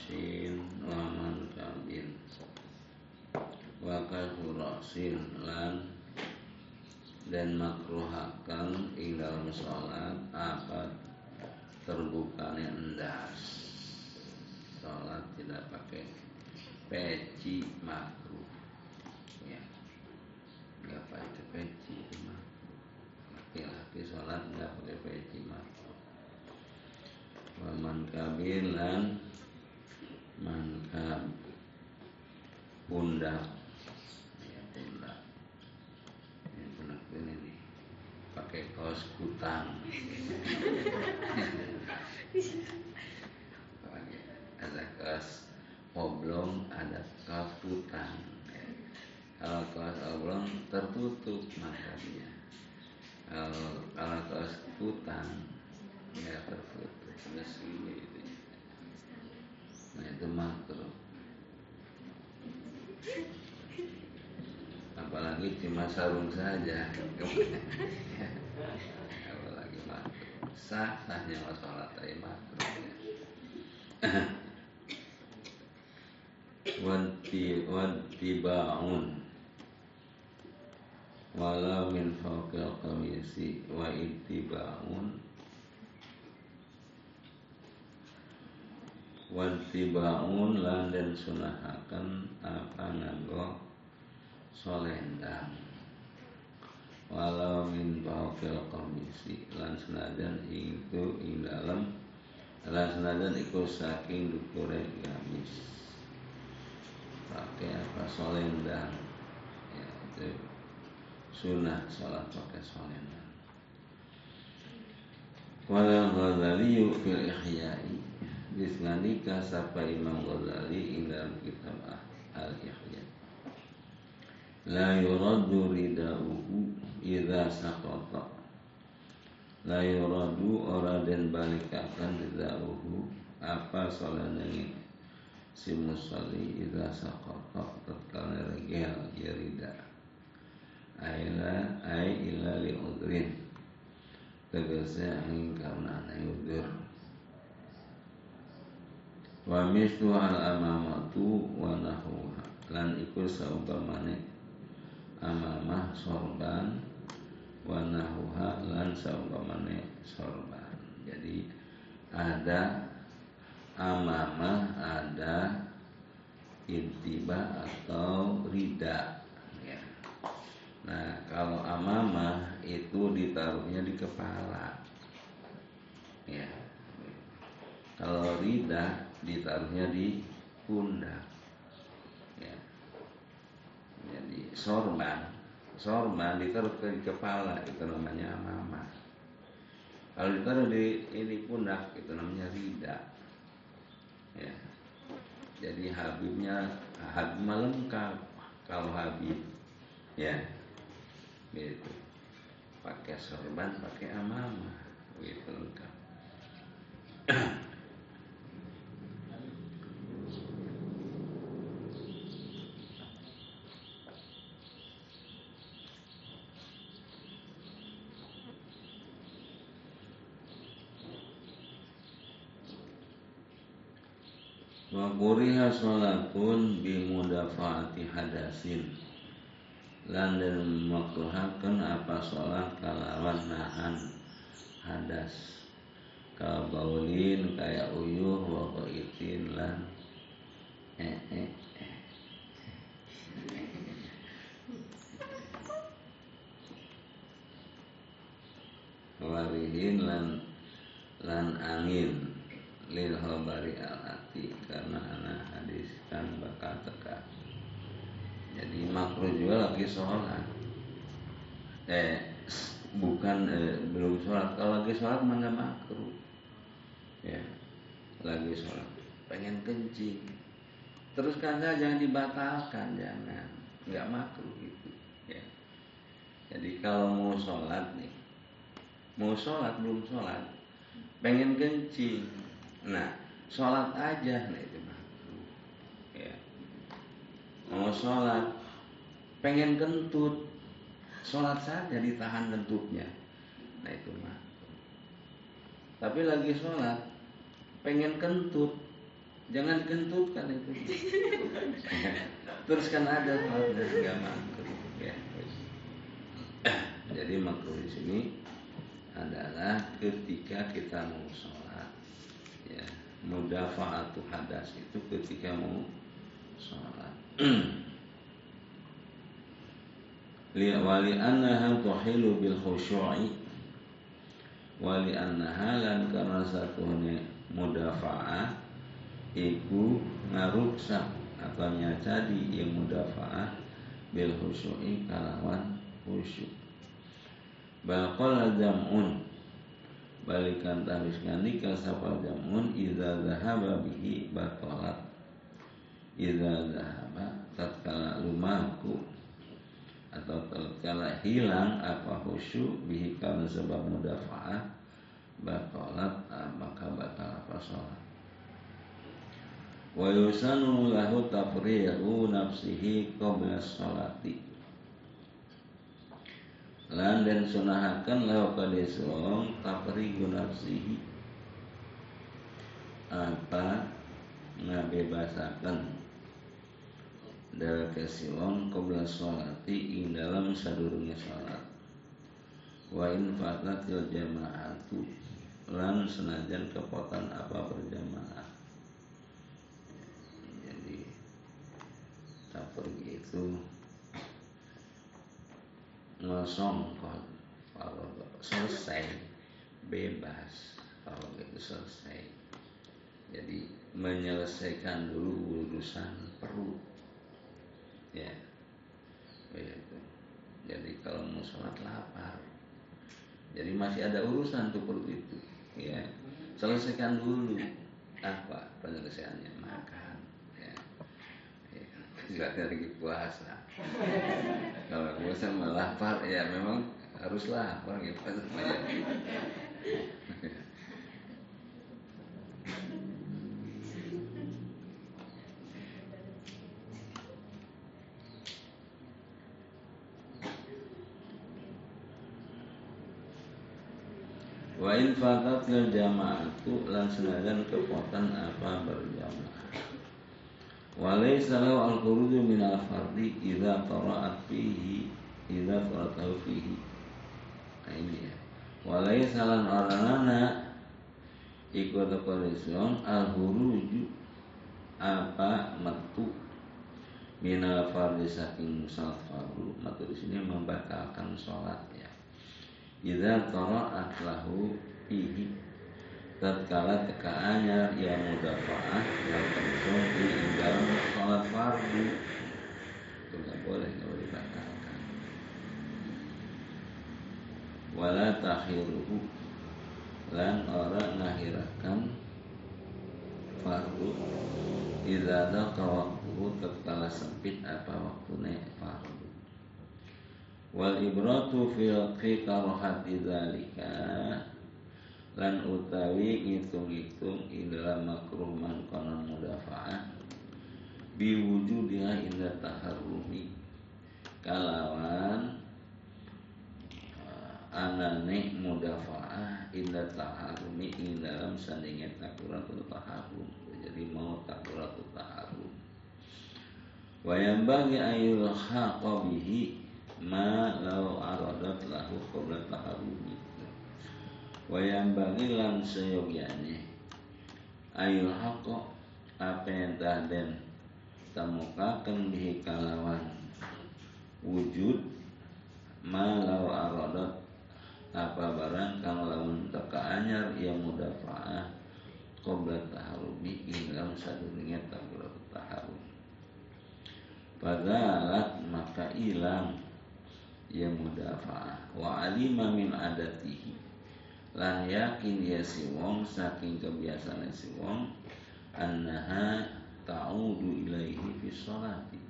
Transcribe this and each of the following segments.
wa kasurasin wa man kabin. Wa kasurasin lan dan makruhakan dalam sholat apa terbukanya endas. Sholat tidak pakai peci makruh. Ya. Nggak pakai peci makruh. Laki-laki sholat nggak pakai peci makruh. Waman kabilan pundak ya ini pundak ini nih. Pakai kaos kutang. Ada kaos oblong ada kaos kutang. Kalau kaos oblong tertutup maka dia. Kalau kalau kaos kutang ya tertutup. Segini gitu. Nah itu makro apalagi cuma sarung saja. Apalagi makro sah sahnya masalah makro wanti wanti baun. Wala min fawqil qamisi wa ittibaun wanti baun lan dan sunahakan apa nganggo solendang walau min fawqil qamisi lan senajan itu ing dalam lan senajan iku saking dukure gamis. Pakai apa? Solendang ya itu sunnah sholat pakai solendang Wala Ghazali fil Ihya'i. Bisnandika sapa Imam Ghazali ing dalam kitab Al-Ihya La yuraddu ridauhu idza saqata. La yuraddu ora den balikakan ridauhu apa solendang si musalli idza saqata. Tatkala regel yarida aila ai illa li udrin. Tegese angin karena ana udur. Wa mislu al amamatu wa nahuha lan iku saumpamane amamah sorban wa nahuha lan saumpamane sorban jadi ada amamah ada intiba atau rida ya. Nah kalau amamah itu ditaruhnya di kepala ya. Kalau rida ditaruhnya di pundak ya. Jadi sorban sorban ditaruh di kepala itu namanya amamah kalau ditaruh di ini pundak itu namanya rida. Ya. Jadi Habibnya Habib lengkap kalau Habib ya. Gitu. Pakai sorban pakai amamah gitu lengkap Wa kuriha sholatun bimudafaati hadasin. Lan dan makruhakan apa sholat kalawan nahan hadas. Kalau baulin kayak uyuh wa itin lan eh, eh, eh. Warihin lan lan angin lil khabari al ati karena anak hadis kan bakal teka jadi makruh juga lagi sholat. Eh bukan eh, belum sholat. Kalau lagi sholat mah nggak makruh? Ya lagi sholat. Pengen kencing. Teruskan saja jangan dibatalkan jangan. Nggak makruh gitu ya. Jadi kalau mau sholat nih mau sholat belum sholat pengen kencing nah sholat aja nah itu makruh ya. Mau sholat pengen kentut sholat saja ditahan kentutnya. Nah itu makruh tapi lagi sholat pengen kentut jangan kentutkan itu. Terus kan ada pada nggak makruh ya. Jadi makruh di sini adalah ketika kita mau sholat mudafaatu hadas. Itu ketika mau sholat. Wali annaha tuhilu bil khusyu'i wali annaha lan karena satunya mudafa'ah iku ngaruksak atau nyacadi yang mudafa'ah bil khusyu'i kalawan khusyuk. Baqala jam'un balikan tahwis ngandika sapa jamun idza zahaba bihi batalat idza zahaba tatkala lumaku atau tatkala hilang apa khusyuk bihi karena sebab mudafa'ah batalat maka batal apa sholat. Wa yusanu lahu tafrihu nafsihi qabla sholati lan dan sunahakan lahu kade suong tafrihu nafsihi apa ngabebasakan dari kesiwon qabla sholati ing dalam sadurunge sholat wa in fatatil jama'atu lan senajan kepotan apa berjamaah. Pergi itu ngesongkol kalau selesai bebas. Kalau itu selesai. Jadi menyelesaikan dulu urusan perut. Ya. Begitu. Jadi kalau mau sholat lapar. Jadi masih ada urusan tuh perut itu. Ya. Selesaikan dulu. Apa penyelesaiannya? Makan nggak dari puasa kalau puasa malah ya memang harus lapar gitu semuanya Wa in fatat jama'atu lan kepotan apa berjamaah Walaysa lahu al-khuruju min al-fardi idza qara'at fihi idza qara'tahu fihi. Nah ini ya. Al-khuruju apa metu min al-fardi saking salat fardu metu di sini membatalkan ya. Idza qara'at lahu fihi tatkala tekaannya yang mudafaah yang langsung di dalam sholat fardu. Itu nggak boleh boleh dibatalkan. Wala takhiruhu lan orang ngahirakan fardu. Idza daqa waktuhu tatkala sempit apa waktunya fardu. Wal ibratu fi fi karahati dzalika lan utawi ngitung-ngitung ila makruh man konon mudafa'ah biwujudiha inda taharrumi. Kalawan uh, anane mudafa'ah inda taharrumi ing dalam sandingan takuratul taharrum. Jadi mau takuratul taharrum. Wa bagi ayul haqabihi ma law aradat lahu qabla taharrumi wayang bagi lan seyogyane ayul haqqa apa yang dan temukakan di kalawan wujud malau arodat apa barang kang lamun teka anyar yang mudafa'ah qabla taharubi dalam sadunya tabrat taharum Padalat maka ilang yang mudafa'ah wa alima min adatihi lan yakin ya si wong saking kebiasaan si wong annaha ta'udu ilaihi fi sholati.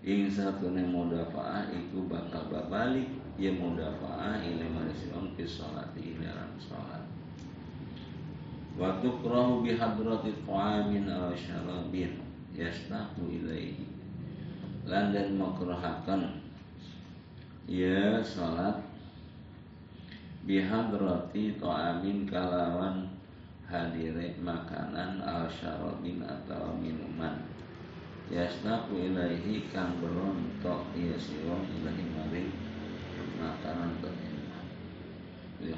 Ing satune mudafa'ah iku bakal babalik ya mudafa'ah ilai wong fi sholati dalam sholat. Wa tukrahu bi hadrati ta'amin aw syarabin yastahu ilaihi. Lan dan makruhakan ya sholat bihadrati to'amin kalawan hadire makanan al syarabin atau minuman. Yasnaku ilaihi kang berontok iya siwong ilahi maring makanan atau minuman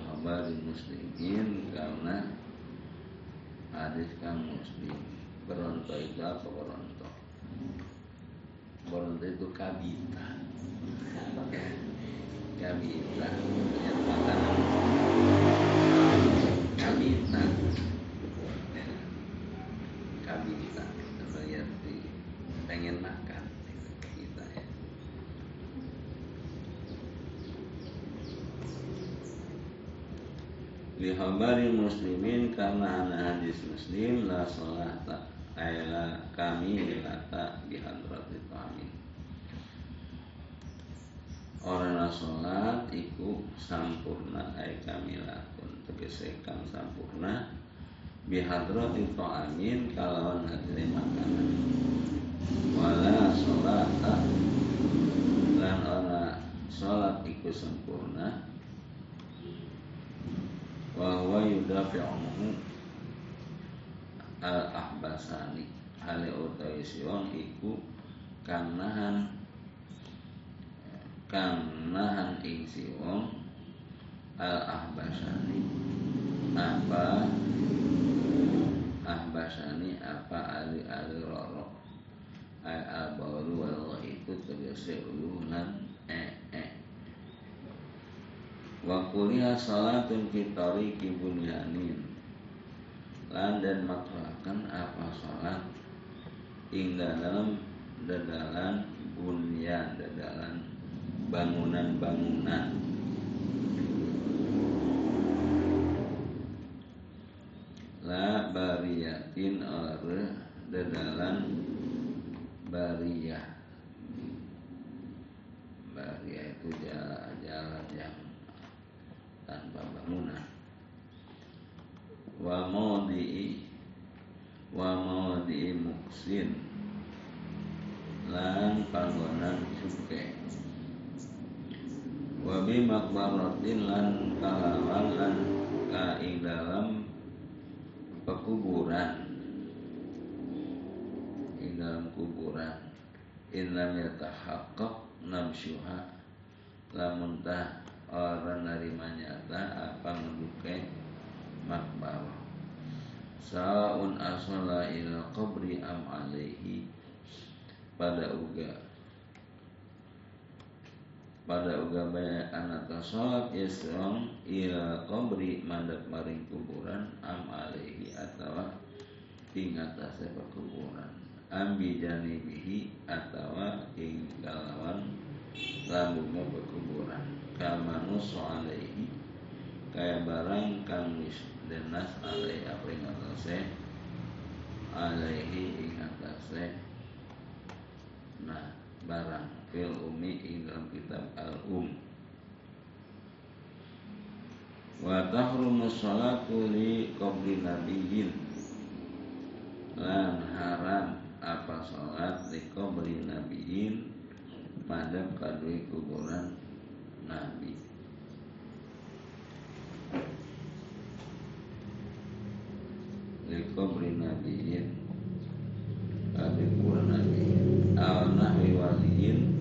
khabari muslimin karena hadis kang muslim. Berontok itu apa berontok? Berontok itu kabita makanan kabita kabita berarti pengen makan. Kita ya. Lihabari muslimin karena anak hadis muslim la salata ayla kami lata bihadrati ta'amin Orang sholat iku sampurna ay kami lakun tegese kang sampurna bihadrati ta'amin kalawan hadire makanan. Wala sholata lan ora sholat iku sempurna wa huwa yudafi'uhu al ahbasani hale utawi siwong iku kang nahan kang nahan ing siwong al ahbasani apa? Ahbasani apa ali ali roro? Ay al baulu wal itu tegese ulunan eh eh wa salatun fi tariqi bunyanin. Lan dan makruhakan apa salat ing dalam dadalan bunyan dadalan bangunan-bangunan. La bariyatin ore dadalan bariyah. Bariyah itu jalan-jalan yang tanpa bangunan. Wa maudi wa maudi muksin. Lan panggonan cuke wa bi makbaratin lan kalawan lan ka ing dalam pekuburan. Ing dalam kuburan. In lam yatahaqqaq namsyuha. Lamun tah orang narima nyata apa ngeduke makbar? Saun asala ila qabri am alaihi. Pada uga pada uga banyak anak salat yasrong ila qabri mandap maring kuburan am alaihi atau ing atase kuburan ambi janibihi atau ing kalawan lambungnya kuburan kama nusu alaihi kaya barang kang wis denas alaihi apa ing atase alaihi ing nah barang fil umi ing dalam kitab al um wa tahrumu sholatu li qabli nabiyyin. Lan haram apa sholat li qabli nabiyyin madam kadui kuburan nabi. Li qabli nabiyyin kuburan nabi al nahwi waliyin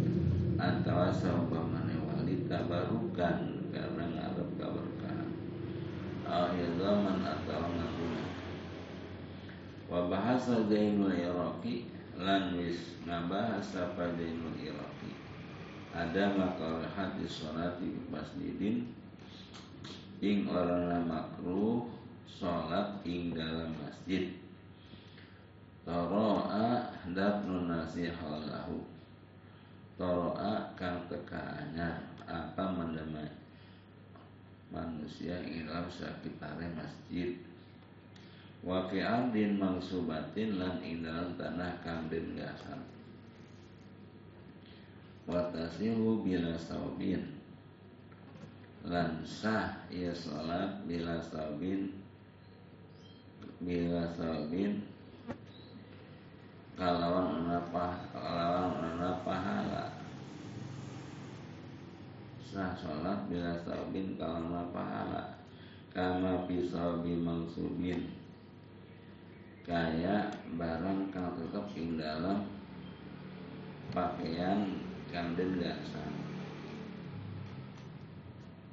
atau sampamane wali tabarukan karena ngarep keberkahan akhir zaman atau ngaguna wa bahasa Zainul Iraqi lan wis ngabahas apa Zainul Iraqi. Ada makal hadis salati di masjidin ing orang makruh salat ing dalam masjid Toro'a dafnun nasi halahu Toro'a kang tekaannya Apa mendamai Manusia ing dalam sekitarnya masjid. Wa fi ardin mangsubatin lan ing tanah kang den gasan Wa tasihu bila saubin. Lan sah ia salat bila saubin Bila saubin kalawan apa kalawan ana pahala sah sholat bila sabin kalawan pahala kama pisabi mangsubin kaya barang kang tetap ing dalam pakaian kang degasan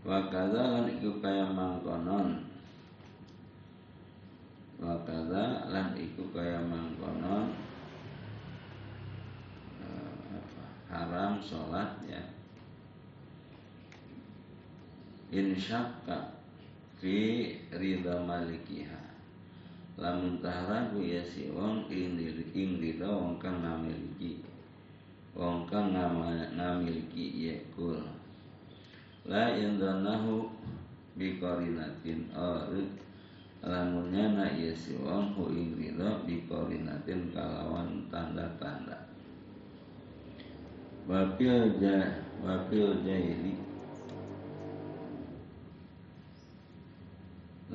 wakada lan iku kaya mangkonon. Wakada lan iku kaya mangkonon eh, haram sholat ya. Insyakka fi ridha malikiha. Lamun tahragu ya si wong ing ridha wong kang namiliki wong kang namiliki yekul la indanahu bi qarinatin ar lamunnya na ya si wong hu ing ridha bi qarinatin kalawan tanda-tanda wapil ja wapil jahili.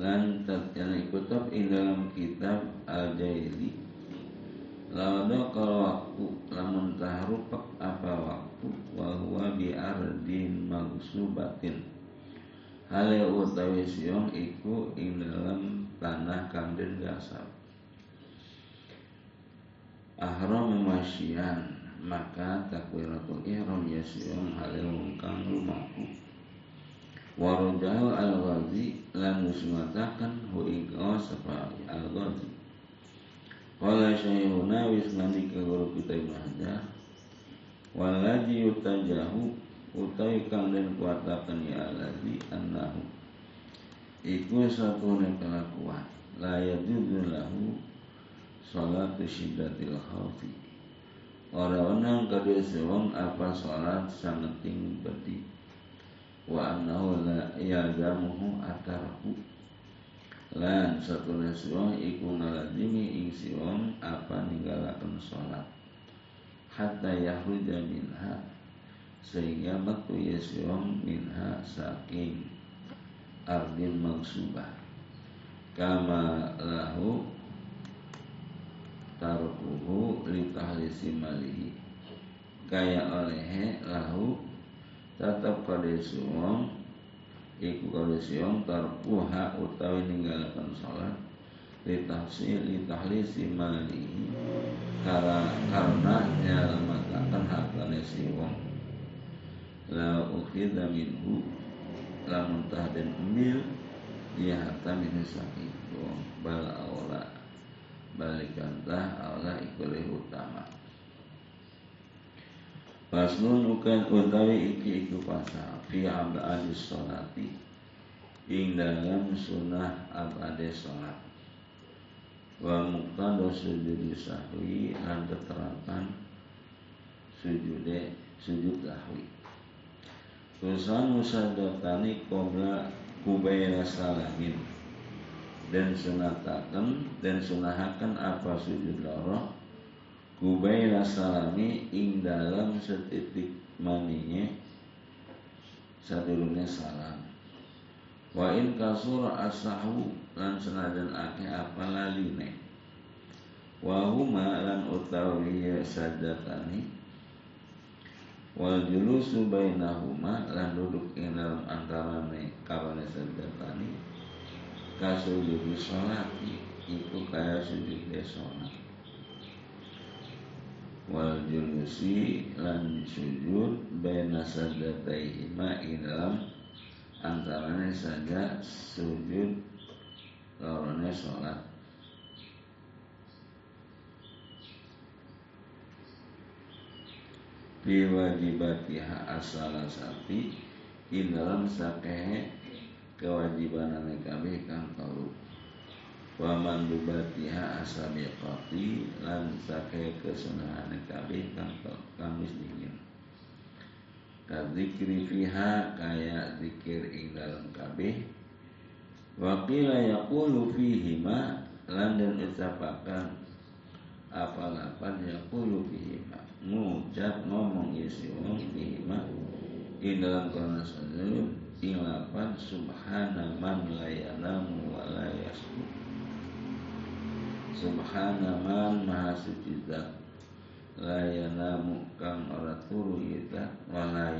Lan tatkala ikutab ing dalam kitab al jaili lawada kalau waktu lamun tahrupak apa waktu wa huwa bi ardin magsubatin. Hale utawi siong iku ing dalam tanah kang den gasap ahram masyian maka takbiratul ihram ya siong hale wong kang lumaku Warojahu al-ghazi lan musmatakan hu ika safari al-ghazi Qala syaihuna wismani ke guru kita Ibn Hajar yutajahu utai kang dan kuatakan ya alazi annahu. Iku satu kelakuan. La yajudu lahu Salatu syiddatil khawfi Orang-orang kedua sewang apa salat sangat tinggi pedih wa annahu la yalzamuhu atarahu lan satuna wong iku ngalazimi ing si wong apa ninggalaken salat hatta yahruja minha sehingga metu ya si wong minha saking ardin maksubah. Kama lahu tarkuhu li tahlisi malihi kaya oleh lahu tetap kade suwong iku kade suwong tarpuha utawi ninggalakan sholat litahsil litahlisi mali karena karena nyalamatakan hartane si wong la ukhidha minhu lamun tahden umil dia harta min sakit wong bal aula balikantah aula ikulih utama. Faslun ukan utawi iki iku pasal fi abadi sholati. Ing dalam sunnah abade sholat. Wa muqtada sujud sahwi lan keterapan sujude sujud sahwi. Tusan musadatani kobra kubaira salamin dan sunatakan dan sunahakan apa sujud loroh Kubaila salami ing dalam setitik maninya sadurunge salam. Wa in kasur asahu lan senajan akeh apa laline. Wa huma lan utawi ya sadatani wal julusu bainahuma lan duduk ing dalam antarane kawane sadatani kasujudi sholati iku kaya sujud sholat. Wal julusi lan sujud baina sajdatayhima ing dalam antaranya saja sujud lorone sholat. Biwajibatiha asala sapi ing dalam sakehe kewajiban kami kang kalu waman bubatiha asabiqati lan sakai kesunahan kami kang kamis dingin. Kadzikri fiha kaya zikir ing dalam kabeh. Wa qila yaqulu fihi ma lan dan ucapakan apa lapan yaqulu fihi ma ngucap ngomong isi wong fihi ma ing dalam kona sedulur 58 Subhana man la yanamu wa la Subhana man maha sujida La yanamu kang ora turu yita Wa la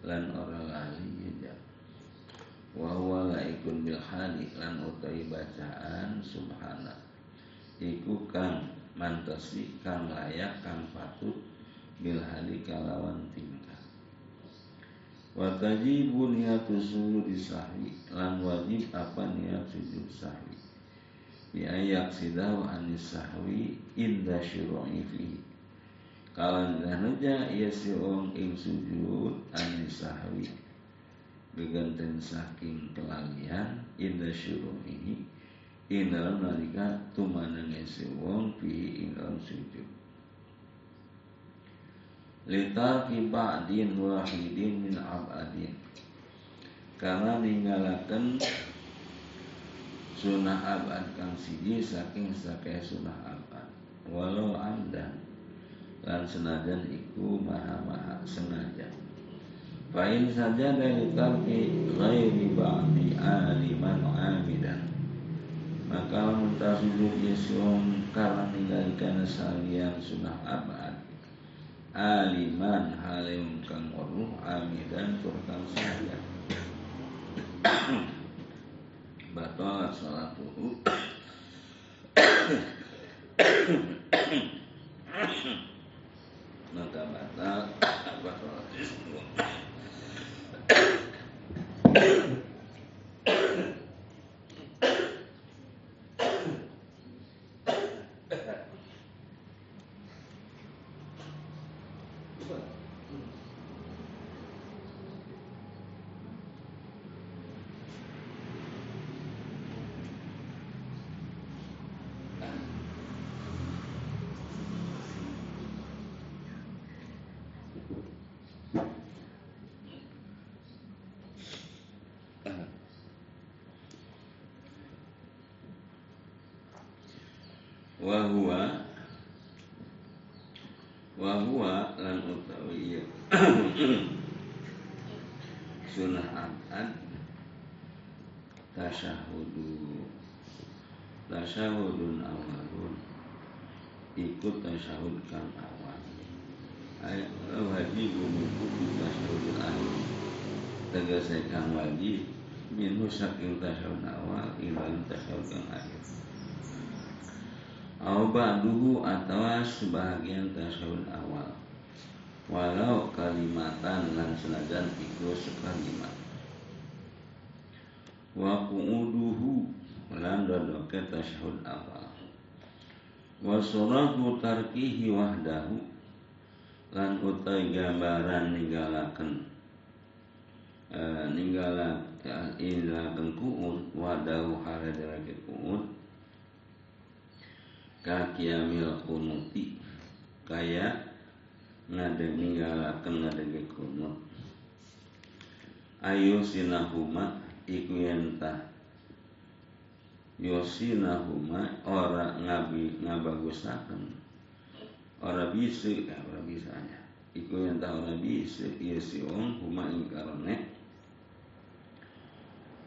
Lan ora lali yita Wa huwa laikun bilhali Lan utai bacaan Subhana Iku kang mantasi kang layak kang patut Bilhali kalawan timu wa tajibu niyatu sujudi sahwi lan wajib apa niat sujud sahwi bi ayak sidaw anis sahwi inda syuru'i fihi. Kalan dahnuja si ong ing sujud anis sahwi beganten saking kelalian inda syuru'i ing dalam nalika tumanang si wong fi ing dalam sujud litarki ba'din wahidin min abadin. Karena ninggalakan sunah abad kang siji saking sakai sunah abad. Walau amdan lan senajan iku maha-maha sengaja Fa'in saja dari tarki ghairi ba'di aliman amidan. Maka muntah sujud yesyum karena ninggalkan salian sunah abad Aliman halim kang waruh amidan turkang saja batalat salatuhu maka batal batalat Wahua Wahua lan utawi iya Sunnah abad Tasyahudu Tasyahudun awalun. Ikut tasyahud kang awal. Ayat wajib mengikuti tasyahudun akhir Tegasai kang wajib Minhu saking tasyahud awal Ibadah tasyahud kang akhir. Au ba'duhu atau sebahagian tasyahud awal. Walau kalimatan lan senajan iku sekalimat. Wa ku'uduhu lan dodoke tasyahud awal Wa suratu tarkihi wahdahu. Lan utai gambaran ninggalaken e, Ninggalaken Ninggalaken ku'ud Wahdahu haradarake ku'ud. Kakiamil kunuti kaya ngade ninggalaken ngadege kunut. Ayo sinahuma iku yentah yosinahuma ora ngabi ngabagusaken. Ora bisa eh, ora bisanya iku yentah ora bisa si wong huma ing karone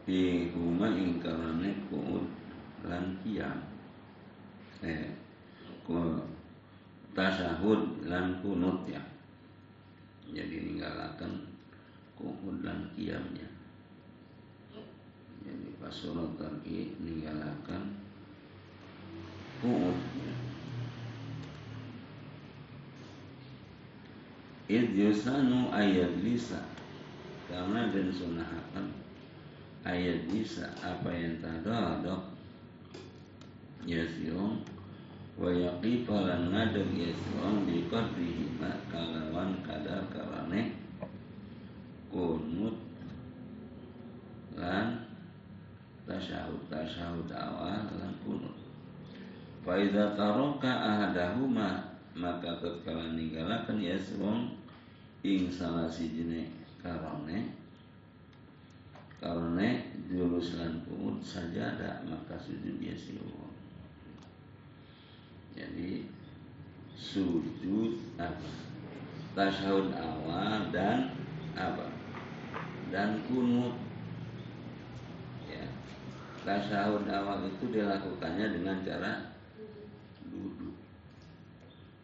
di huma ing karone kuud lan kiam. Eh, tasahud lan kunut ya. Jadi ninggalakan kunut dan kiamnya jadi pas surat tarki ninggalakan kunut ya. Id ayat lisa Karena dan sunahakan Ayat lisa Apa yang tadadok Yasiong wa yaqifa lan ngadeg yasron bi qadrihi ma kalawan kadar karane. Kunut. Lan tasyahud tasyahud awal lan kunut fa idza taraka ahadahuma maka tatkala ninggalaken yasron ing salah sijine karone karena jurus lan kunut sajadah maka sujud yasirun jadi sujud apa? Tasyahud awal dan apa? Dan kunut. Ya. Tasyahud awal itu dilakukannya dengan cara duduk.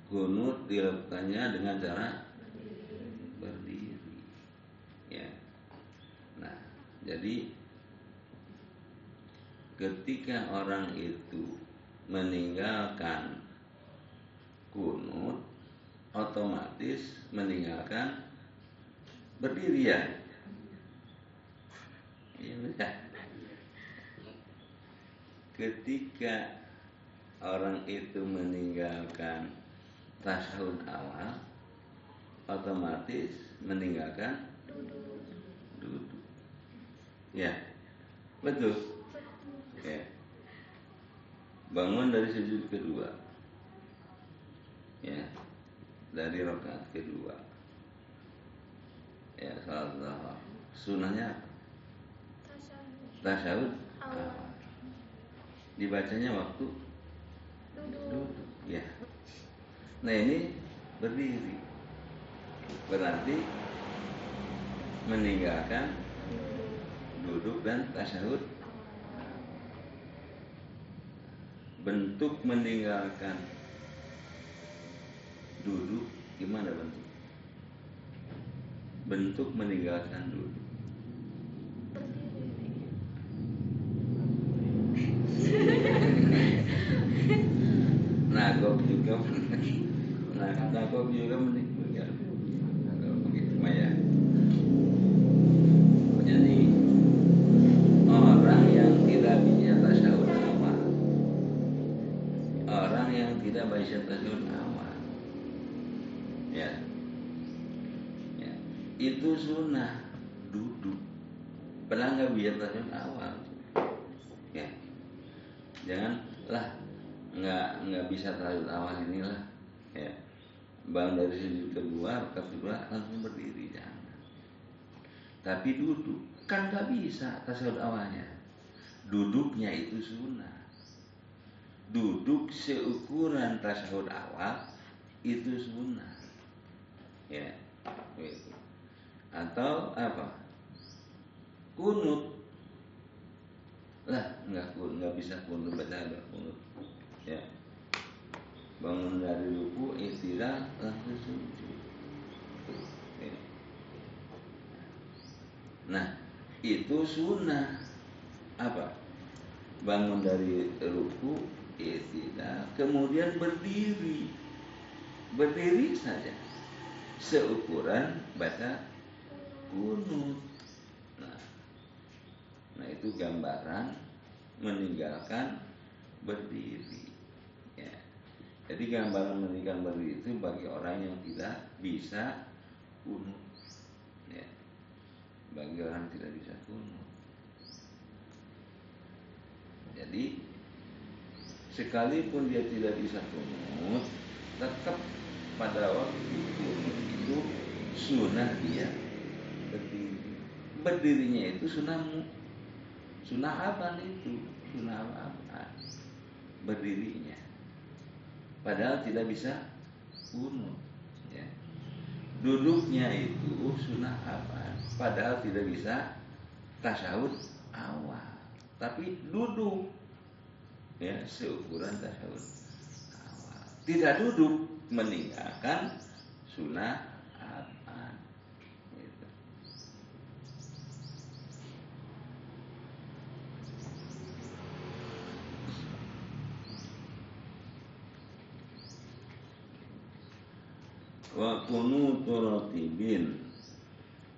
Kunut dilakukannya dengan cara berdiri. Ya. Nah, jadi ketika orang itu meninggalkan kunut otomatis meninggalkan berdirian. Iya betul. Ketika orang itu meninggalkan tasawuf awal, otomatis meninggalkan duduk. Ya, betul. Ya. Bangun dari sujud kedua. Ya, dari rakaat kedua. Ya, salah Sunahnya apa? Tasyahud Dibacanya waktu duduk. Ya. Nah ini berdiri. Berarti meninggalkan duduk dan tasyahud bentuk meninggalkan duduk gimana bentuk? Bentuk meninggalkan duduk. Juga nah nagok juga meninggalkan begitu ya. Jadi orang yang tidak bisa awal, ya, ya itu sunnah duduk. Pernah nggak bisa tasyahud awal, ya, janganlah nggak nggak bisa tasyahud awal inilah, ya, bang dari sujud kedua, rakaat kedua langsung berdiri jangan. Tapi duduk kan nggak bisa tasyahud awalnya. Duduknya itu sunnah. Duduk seukuran tasyahud awal itu sunnah. Ya, gitu. Atau apa? Kunut. Lah, nggak nggak bisa kunut baca kunut. Ya. Bangun dari ruku, istirahat, langsung sujud. Nah, itu sunnah apa? Bangun dari ruku, istirahat, kemudian berdiri, berdiri saja, seukuran baca kunut. Nah, nah itu gambaran meninggalkan berdiri. Jadi gambaran meninggalkan berdiri itu bagi orang yang tidak bisa kunut. Ya bagi orang tidak bisa kunut. Jadi sekalipun dia tidak bisa kunut, tetap pada waktu kunut itu sunnah dia berdiri. Berdirinya itu sunnahmu. Sunnah apa itu? Sunnah apa? Berdirinya. Padahal tidak bisa kunut. Ya. Duduknya itu sunnah apa? Padahal tidak bisa tasyahud awal. Tapi duduk ya seukuran tasyahud awal. Tidak duduk meninggalkan sunnah apa? Gitu. Wa kunutu ratibin.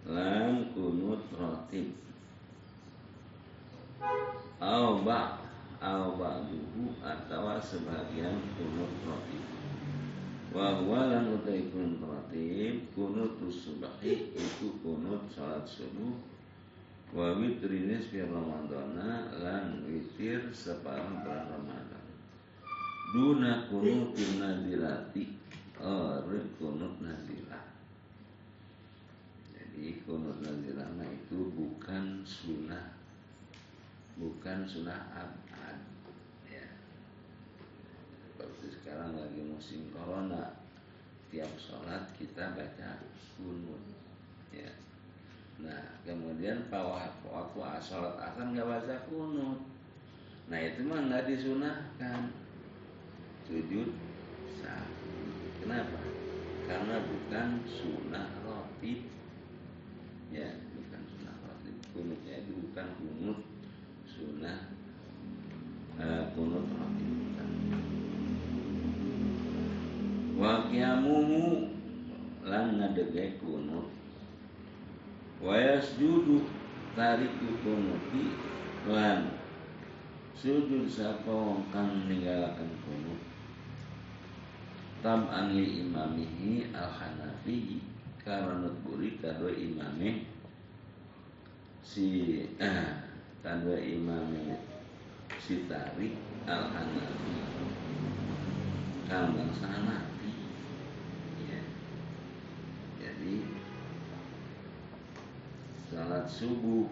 Lam kunut ratib. Au ba' Au Atau sebagian kunut ratib. Wa huwa lan utai kunut ratib Kunut subahi Itu kunut salat subuh. Wa witrinis fi Ramadana Lan witir separuh bulan Ramadan Duna kunut nadirati Or kunut nadilah Jadi kunut nazilana itu bukan sunnah. Bukan sunnah abad ya. Seperti sekarang lagi musim corona Tiap sholat kita baca kunut. Ya. Nah kemudian waktu sholat asar nggak baca kunut. Nah itu mah nggak disunahkan. Sujud sah Kenapa? Karena bukan sunnah roti, Ya, bukan sunnah roti. Kunutnya itu bukan kunut Sunnah eh, uh, Kunut roti bukan. Wakiamumu Lan ngadegai kunut Wayas tarik Tariku kunuti Lan Sujud sapa wong kang ninggalaken kunut tab'an li imamihi al-hanafi karena buri kadua imame si eh, kadua imame si tarik al-hanafi. Kang bangsa Hanafi. Ya. jadi salat subuh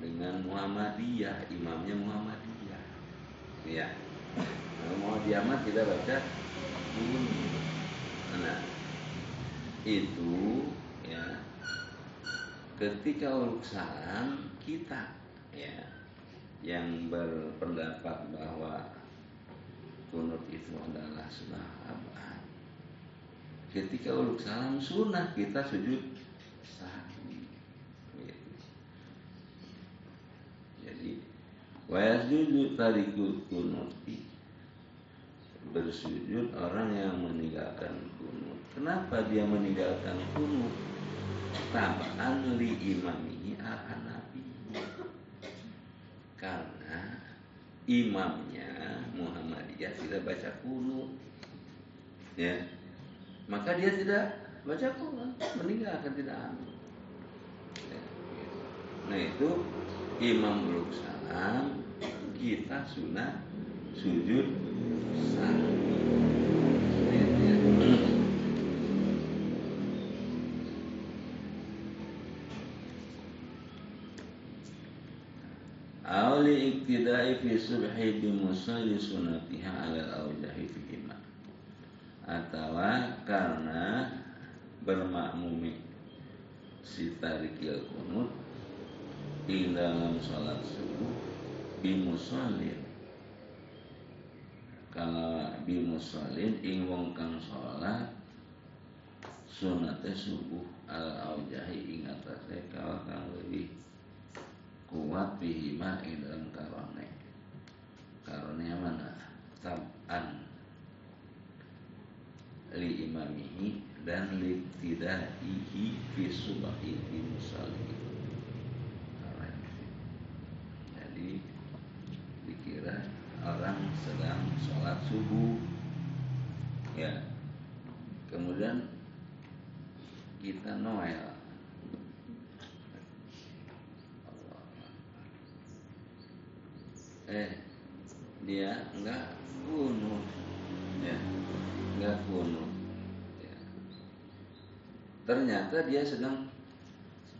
dengan Muhammadiyah imamnya Muhammadiyah. Ya. Kalau mau diamat kita baca ini nah itu ya ketika uluk salam kita ya yang berpendapat bahwa kunut itu adalah sunnah abad ketika uluk salam sunnah kita sujud Wa yasjudu tarikul kunuti Bersujud orang yang meninggalkan kunut Kenapa dia meninggalkan kunut? Tabaan li imamihi al-hanafi Karena imamnya Muhammadiyah tidak baca kunut Ya. Maka dia tidak baca kunut Meninggalkan tidak gitu. Nah itu Imam belum salam kita sunnah sujud Awli iktidai fi subhi bi musalli sunatiha ala awjahi fi iman Atau karena bermakmumi si tarikil kunut di dalam sholat subuh kalau bimusallin ing wong kang salat sunate subuh al aujahi ing atase kalau kang lebih kuat bihima ing dalam karone karone mana tab'an li imamihi dan li tidaihi fi subahi fi musallin jadi dikira orang sedang sholat subuh. Ya. Kemudian kita Noel. Eh dia enggak kuno ya enggak kuno ya. ternyata dia sedang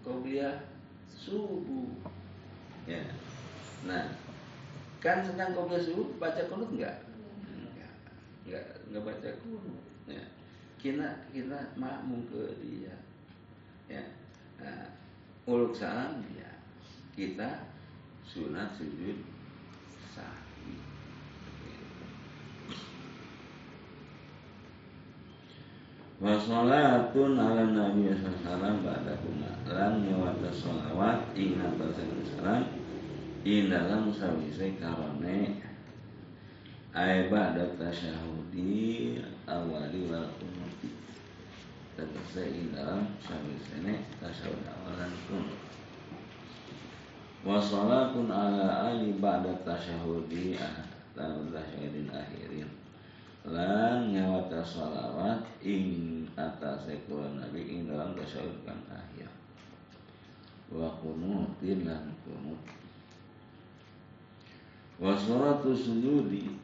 kopiah subuh. Ya. Nah Kan sedang qobliyah subuh baca kunut enggak? Enggak. Enggak, enggak baca kunut. Ya. Kita kita makmum ke dia. Ya. Nah, uluk salam dia. Kita sunat sujud sahwi. Wa salatun ala Nabi sallallahu alaihi wasallam ba'da kuma lan nyawata ingat Rasulullah di dalam sawise karone. Ay ba'da tasyahudi awali wal kunuti tegese ing dalam sawisene tasyahud awalan kunut wa salatun ala ali ba'da tasyahudi dalam tasyahudin akhirin. Lan nyawata salawat ing atase kula nabi ing dalam tasyahud kang akhir. Wa kunutin lan kunut wa suratu sujudi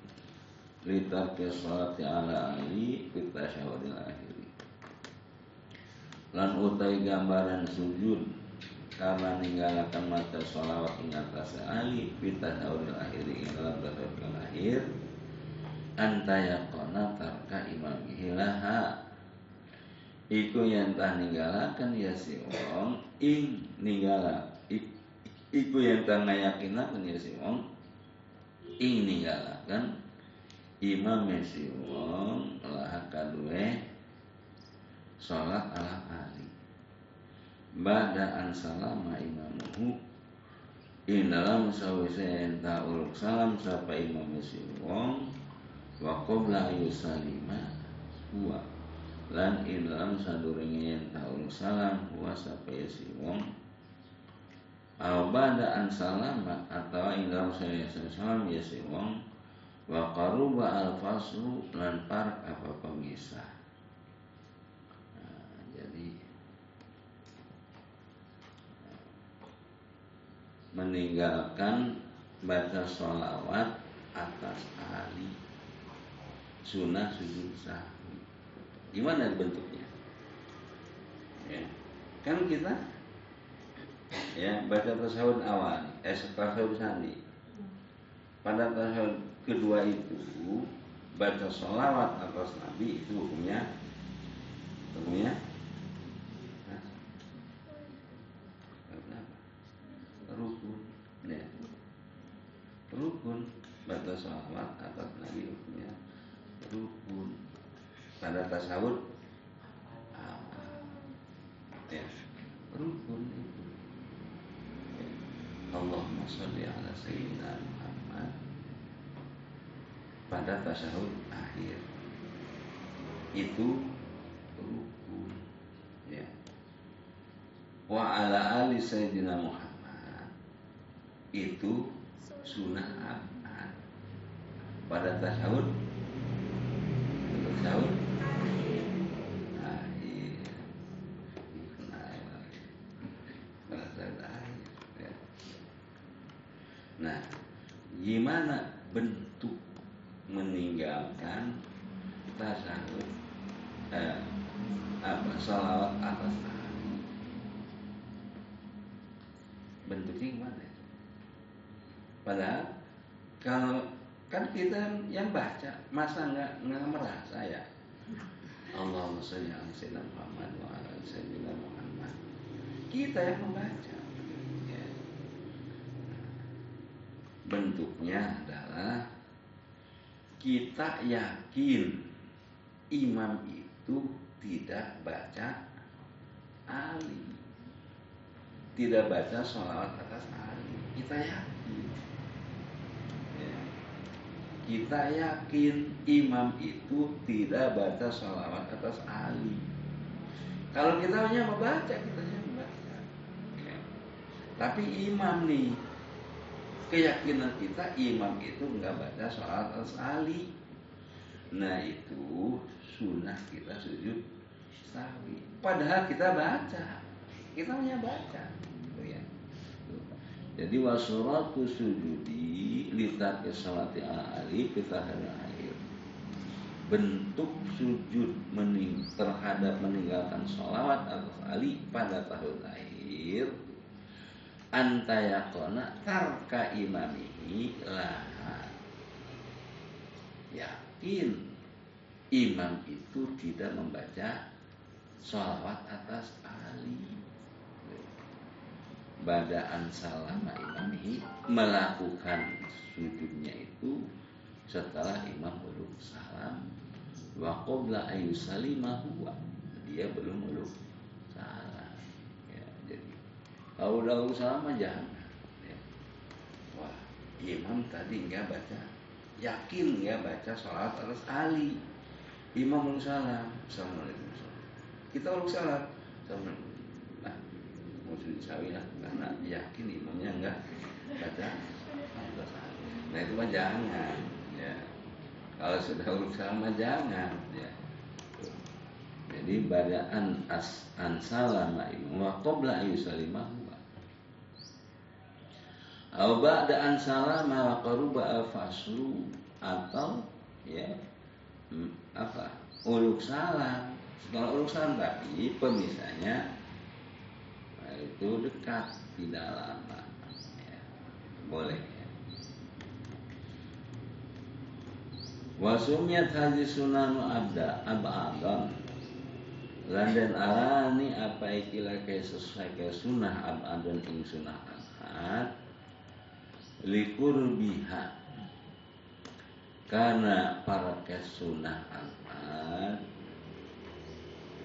litarki salati ala ali kita syawadil akhiri lan utai gambaran sujud. Karena ninggalakan mata sholawat ing atas ali kita syawadil akhiri ing dalam tasawuf akhir. Anta yakona tarka imamihi laha. Iku yang tah ninggalakan ya si wong. Ing ninggala iku yang tah ngayakinakan ya si wong ing ninggalaken imam si wong lah kadue salat ala ali. Bada an salama imamuhu. Ing dalam sawise enta uluk salam sapa imam si wong. Wa qabla yusalima huwa. Lan in lam sadurunge yen taun salam huwa sampai si wong ba'da an salama atau ing saya salam ya si wong wa qaruba al faslu lan par apa pemisah nah, jadi meninggalkan baca sholawat atas ahli sunnah sujud sahwi gimana bentuknya ya. kan kita ya baca tasawuf awal eh tasawuf sandi pada tasawuf kedua itu baca sholawat atas nabi itu hukumnya. Hukumnya? Rukun. Ya. Rukun. Baca sholawat atas nabi hukumnya rukun. Pada tasawuf ya. Rukun. Allahumma sholli ala sayyidina Muhammad. Pada tasawuf akhir. Itu rukun ya. Wa ala ali sayyidina Muhammad. Itu sunnah pada tasawuf tasawuf Nah, gimana bentuk meninggalkan tasawuf eh, apa salawat atas nabi bentuknya gimana padahal kalau kan kita yang baca masa nggak nggak merasa ya? Allahumma sholli ala sayyidina Muhammad wa ala sayyidina Muhammad. Kita yang membaca bentuknya adalah kita yakin imam itu tidak baca ali tidak baca sholawat atas ali kita yakin. Ya. kita yakin imam itu tidak baca sholawat atas ali kalau kita hanya membaca kita hanya membaca. Ya. tapi imam nih keyakinan kita imam itu nggak baca sholat al-sali. Nah itu sunnah kita sujud sahwi. Padahal kita baca. Kita hanya baca gitu ya. Jadi wasuratu sujudi litat salati ala ali kita akhir. Bentuk sujud mening terhadap meninggalkan sholawat atas ali pada tahun akhir antayakona tarka imamihi laha yakin imam itu tidak membaca sholawat atas ali badaan salama imamihi melakukan sujudnya itu setelah imam belum salam. Wa qabla ayu dia belum belum kalau udah usaha mah jangan. Ya. Wah, imam tadi nggak baca, yakin nggak baca sholat atas Ali. Imam belum salam, assalamualaikum. Kita belum salam, assalamualaikum. Nah, mau sawi lah, karena yakin imamnya nggak baca. Nah itu mah jangan. Ya. Kalau sudah urusan mah jangan. Ya. Jadi badaan as an salama imam wa qabla ayusalimah Au ba'da an salama wa qaruba al faslu atau ya hmm, apa uluk salam setelah uluk salam tapi pemisahnya itu dekat tidak lama ya, boleh ya. Wasumiyat haji sunanu abda abadon Landan arani apa ikilah ke sesuai ke sunnah abadon ing sunnah ahad likur biha karena para kesunah amat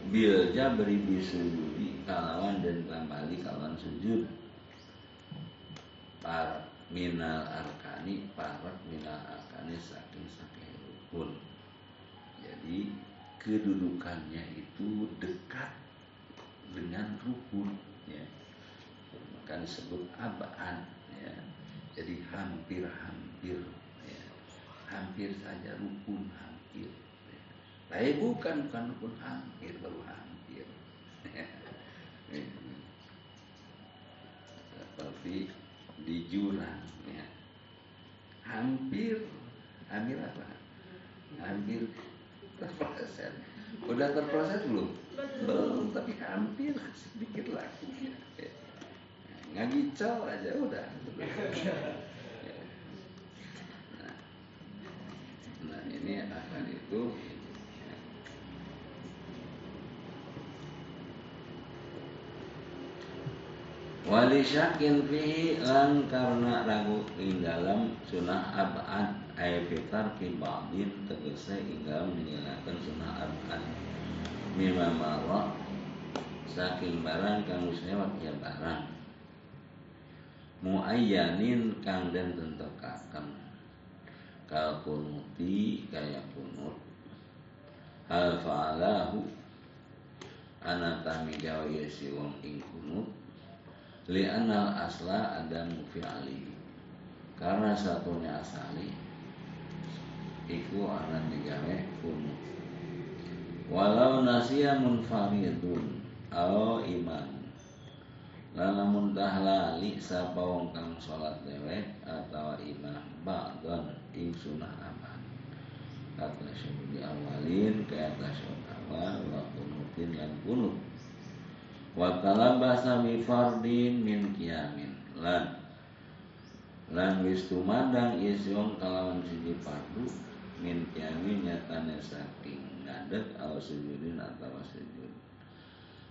bil jabri bisujudi kalawan dan kembali kalawan sujud. Para minal arkani para minal arkani saking saking rukun. Jadi kedudukannya itu dekat dengan rukun ya. Maka disebut abaan ya jadi hampir-hampir ya. hampir saja rukun hampir ya. tapi bukan bukan rukun hampir baru hampir ya. seperti di jurang ya hampir hampir apa hampir terproses udah terproses belum belum tapi hampir sedikit lagi ya. Ngagicau aja udah. Nah, ini akan itu. Wali syakin fihi lan karena ragu ing dalam sunah abad ay fitar ki ba'din tegese ing dalam meninggalkan sunah abad. Mimma marra saking barang kang wis lewat ya barang muayyanin kang den tentokaken kal kunuti kaya kunut. Hal fa'alahu. Ana tami gawe si wong ing kunut. Li'anal asla ada mufi'ali karena satunya asali iku anak digawe kunu walau nasiya munfaridun au iman lalamun tahlali sapa wong kang salat dewek atau imam ba'don ing sunah aman. Kata syuhudi awalin kata syuhud awal wa kunutin lan kunut wa talabasa bi min qiyamin lan lan wis tumandang isyong kalawan siji fardu min qiyamin nyatane saking ngadeg aw sujudin atau sujud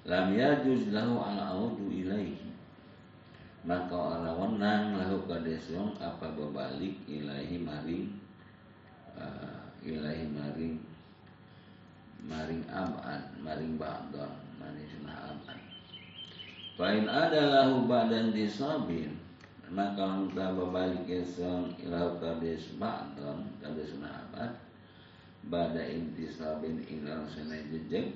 lam yajuz lahu al audu ilaihi. Maka orang wenang lahu kadesyong apa berbalik ilahi maring uh, ilahi maring maring abad maring ba'don maring sunah abad. Fa'in ada lahu ba'dan disabin Maka kita berbalik esong ilahu kades ba'dan Kades abad Bada intisabin ilahu sana jejek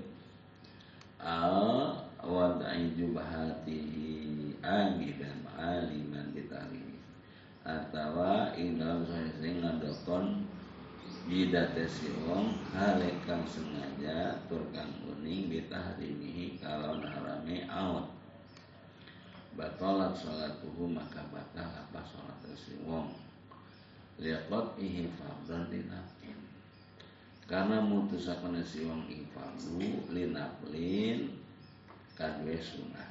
Al wadai jubahatihi amidan aliman ditarimi Atawa ilahu sana ngadokon Jidate si wong halekang sengaja turkang kuning bitahrimihi kalau narame out batalat salatuhu maka batal apa salat si wong liqat ihi fardhan linafin karena mutusakan si wong ing fardu linaflin kadwe sunah.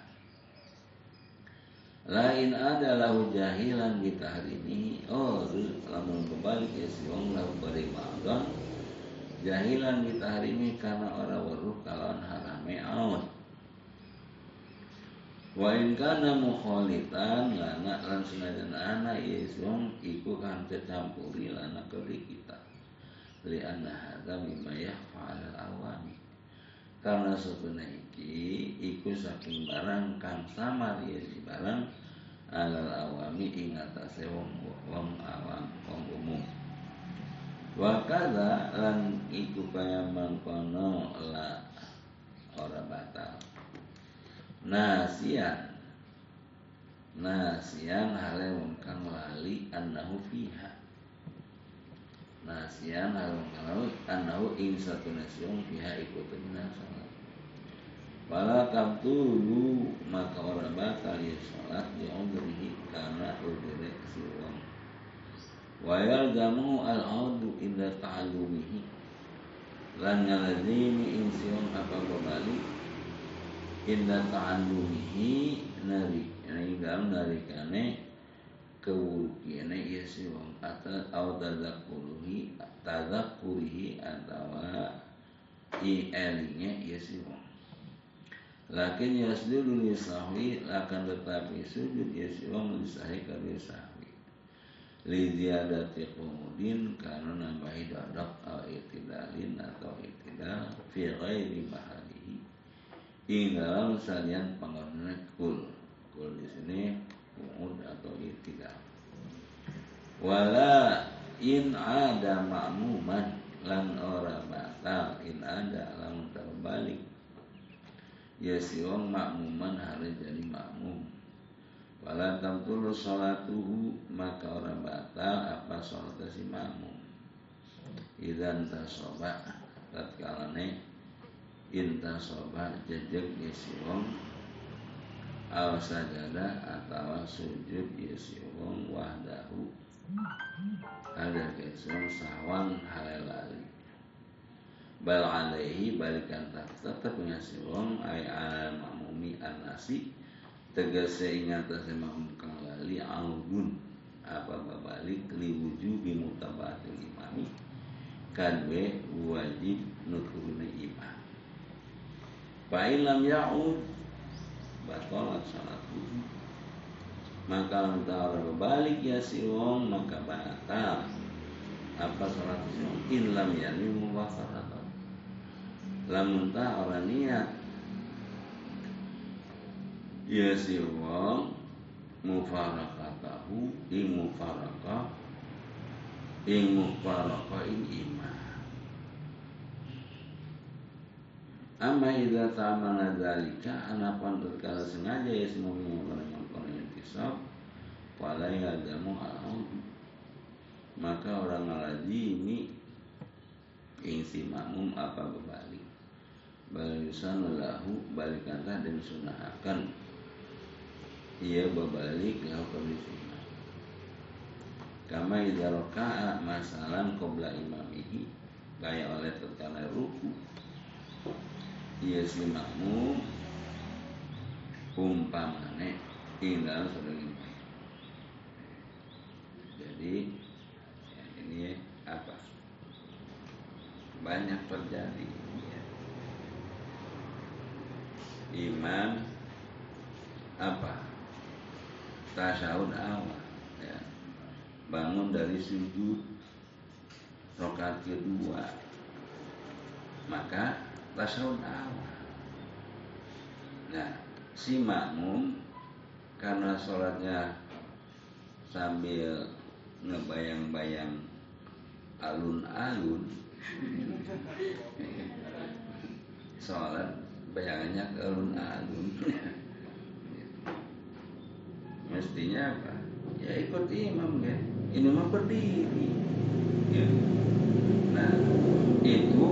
Lain ada lahu jahilan bitahrimi oh lamun kembali ke si wong lahu bari ma'adon. Jahilan bitahrimi karena orang weruh kalon harame awat Wa in kana mukhalitan lana lan senajan ana isung iku kan tercampuri lana kali kita. Li anna hadza mimma yaf'al awami. Karena sebenarnya iki iku saking barang kang samar ya si barang alal awami ing atase wong wong awam wong umum. Wa kadza lan iku kaya mangkono la ora batal nasian nasian hale kang lali annahu fiha nasian hale kang lali annahu ing satu nasion fiha ikut minas salat. Wala tabtulu maka orang bakal ya salat di umrihi karena udhire si wong wa yalzamu al-audu inda ta'allumihi lan ngalazimi insion apa berbalik inda ta'allumihi nari ini dalam narikane kewukiane iya si wong atau au tadzakurihi tadzakurihi atau i elinya iya si wong lakin yasjudu li sahwi akan tetapi sujud ya si wong li sahwi. Kabeh sahwi li ziyadati karena nambahi dadak au itidalin atau itidal fi ghairi mahal ing dalam salian kul. Kul di sini umud atau tidak. Wala in ada ma'muman lan ora batal. In ada lamun terbalik. Ya si wong makmuman hari jadi makmum. Wala tamtulu sholatuhu maka orang batal apa sholat si makmum. Idan tasoba tatkalane intasoba jejeg ya si wong aw sajada atau sujud ya si wong wahdahu. Ada kesong sawan halali bal alaihi balikan tetap si wong ay al makmumi anasi tegese ingat makmum kang lali audun. Apa babalik liwujubi mutabatul imami. Kadwe wajib nuturuna imam. Fa'ilam ya'ud Batolat salatu Maka mentara berbalik ya si wong Maka batal. Apa salat si wong In lam yani mubafaratan Lamun ta orang niat. Ya si wong Mufarakatahu Ing mufarakah Ing mufarakah ing iman Amma idza ta'amana dzalika anapan tatkala sengaja ya semua orang yang yang kisah wala yadamu al maka orang ngalaji ini ing makmum apa berbalik? Balisan lahu balikantah dan sunahakan ia berbalik lahu kondisi kama idza raka'a masalan qabla imamihi kayak oleh tatkala ruku Iya si makmum umpamane tinggal sedang jadi ya, ini apa? Banyak terjadi ya. imam apa? Tasawuf awal ya. bangun dari sujud rokat kedua. Maka tasawuf awal. Nah, si makmum karena sholatnya sambil ngebayang-bayang alun-alun sholat bayangannya ke alun-alun mestinya apa ya ikut imam ya ini mah berdiri ya. nah itu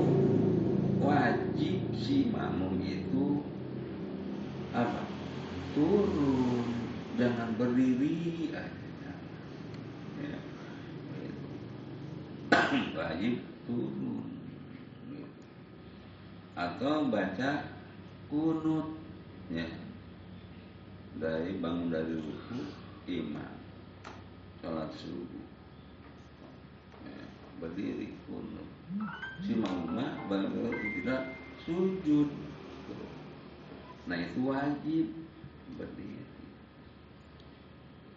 wajib si makmum itu apa? Turun jangan berdiri ya. wajib turun. Atau baca kunut ya. Dari bangun dari ruku imam. Sholat subuh berdiri kunut si mama baru kita sujud. Nah itu wajib berdiri.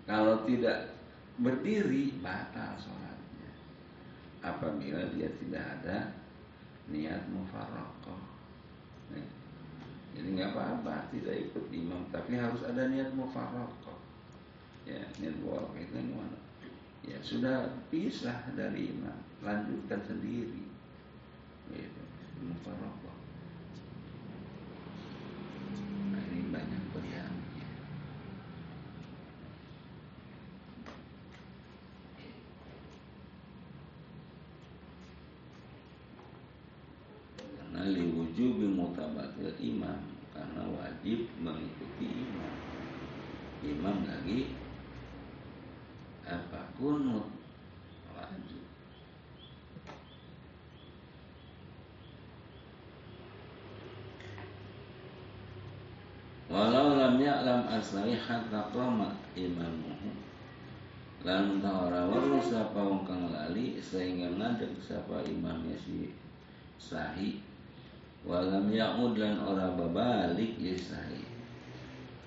Kalau tidak berdiri batal sholatnya. Apabila dia tidak ada niat mufarokoh jadi nggak apa-apa tidak ikut imam tapi harus ada niat mufarokoh ya niat mufarokoh itu gimana ya sudah pisah dari imam lanjutkan sendiri. Gitu. Mufarokoh nah ini banyak beryang karena liwujubi mutabatil imam karena wajib mengikuti imam. Imam lagi apa kunut Walau lam aslai hatta qama imamuhu Lan tawara waru sapa wong kang lali sehingga ngadeg sapa imamnya si sahi. Walam ya'ud lan ora babalik ya sahi.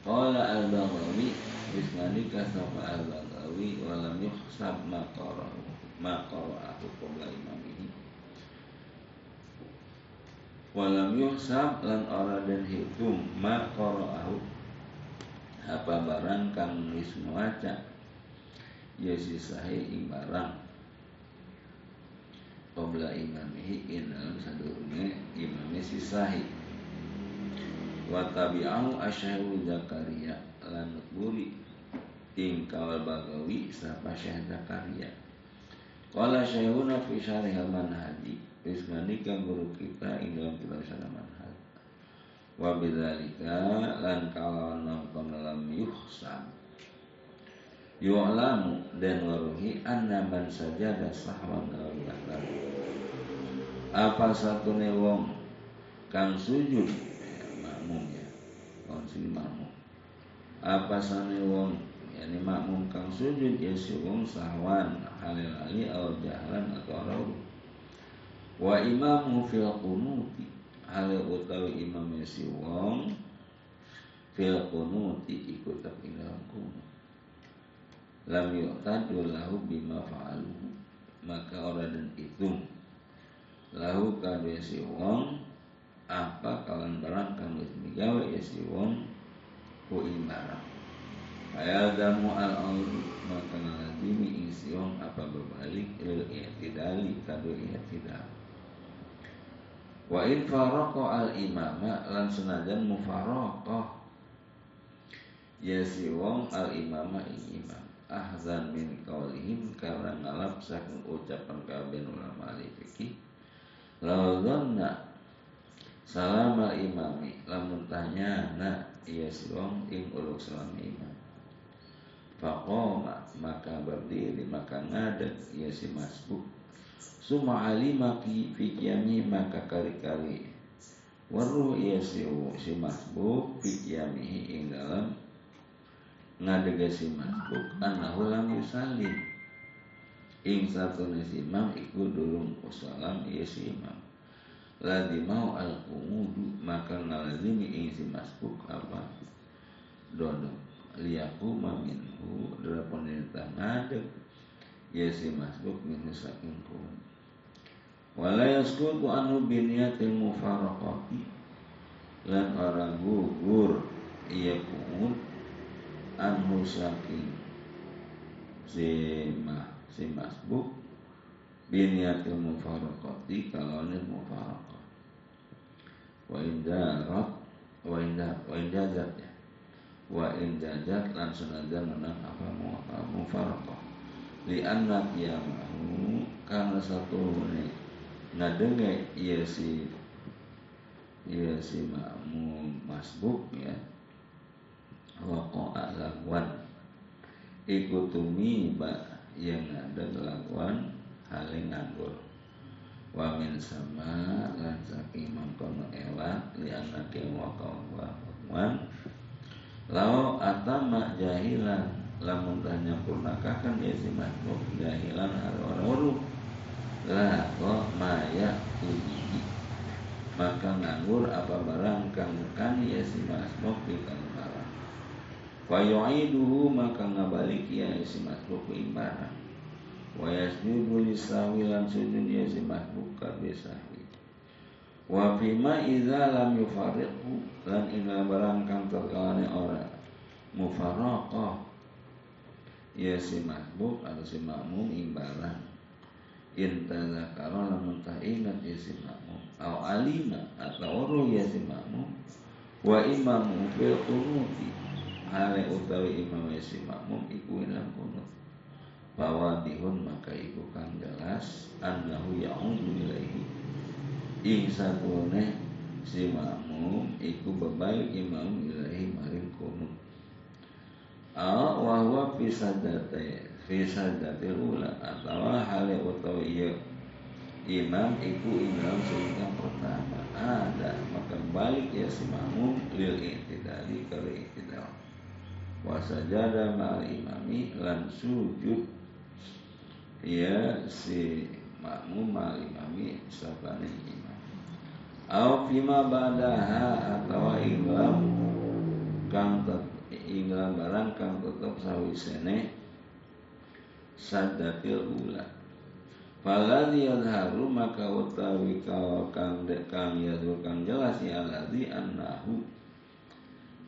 Qala al-Baghawi Bismanika sapa al-Baghawi Walam yuhsab maqarahu Maqarahu qabla imamihi. Walam yuhsab lan ora den hitung ma qara'ahu apa barang kang wis maca ya si sahih ing barang. Qabla imamihi in dalam sadurunge imami si sahih wa tabi'ahu asyharu zakaria lan buri ing kawal bagawi sapa syekh zakaria. Qala syekhuna fi syarih manhaji wis kang guru kita ing dalam kitab syarah manhaj wa bidzalika lan kalawan nongkon dalam yuhsam yu'lamu dan waruhi anna man sajada sahwan dalam apa satu wong kang sujud ya, makmum ya wong sujud makmum. Apa sane wong yani makmum kang sujud ya si wong sahwan halil ali atau jahlan atau rawu wa imamu fil qunuti halil utawi imam si wong fil qunuti ikut tak dalam kunut lam lahu bima fa'alu maka orang dan itu lahu kadwe si wong apa kawan barang kang wis ya si wong ku imbarang Ayal damu al auri maka ngalazimi isi wong apa berbalik il i'tidali kado i'tidal Wa in faraqo al imama lan senajan mufaraqah ya si wong al imama ing imam. Ahzan min kaulihim karena ngalap saking ucapan kabeh ulama ahli fikih lawanna salam al imami lamun tanya na iya wong ing uluk salam imam. Faqoma maka berdiri maka ngadeg ia si masbuk Suma alimaki fikyami maka kali-kali. Waruh ia si, si masbuk fikyamihi ing dalam ngadegasi masbuk. Annahu lam yusallim ing satu nasi imam iku durung usalam iya si imam. Ladi mau al kumudu maka ngalazimi ing si masbuk apa? Dodok. Liyaku maminhu delapan perintah ngadeg ya si masbuk minhu saking kun wala yaskutu anu biniyatil mufaraqati lan orang gugur iya kumud anhu saking si mah si masbuk biniatil mufaraqati kalau ini mufaraqah wa indarat wa indah wa indazat ya. Wa indazat lan sunadan menang apa mufaraqah li anna qiyamahu karena satu ini. Ngadenge iya si iya si makmum masbuk ya. Waqa'a lagwan ikutumi ba yang ada laguan haling nganggur. Wa min sama lan saking mangkono ewat li anake waqa'a lagwan lau atama jahilan lamun tanya purnakakan ya si makhluk jahilan haru-haru lah kok maya uji maka nganggur apa barang kang kan ya si makhluk di kang Fayu'iduhu maka ngabalik ya si makhluk imbaran Wa yasjudu lisawi lan sujud ya si makhluk kabesahi Wa fima idza lam yufariqhu lan ina barang kang terkalane ora. Mufaraqah ya si makhluk atau si makmum imbaran in tazakara lamun ingat ya si makmum. Au alima atau oro ya si makmum. Wa imamu fil qunuti. Hale utawi imam si makmum iku ilang kunut. Bahwa dihun maka iku kang jelas annahu ya'udu ilaihi. Ing satune si makmum iku berbalik imam ilaihi maring kunut Aw wa huwa fi sadate fi sadate ula atau hale utawi iya imam iku imam sehingga pertama ada maka balik ya si makmum lil i'tidali kalau i'tidal. Wasajada ma'al imami lan sujud ya si makmum ma'al imami sabane imam. Au fima ba'daha atau inglam kang inglam barang kang tetep sawisene sadatil ula. Faladhi yadharu maka utawi kang kang yadhur kang jelas ya aladhi annahu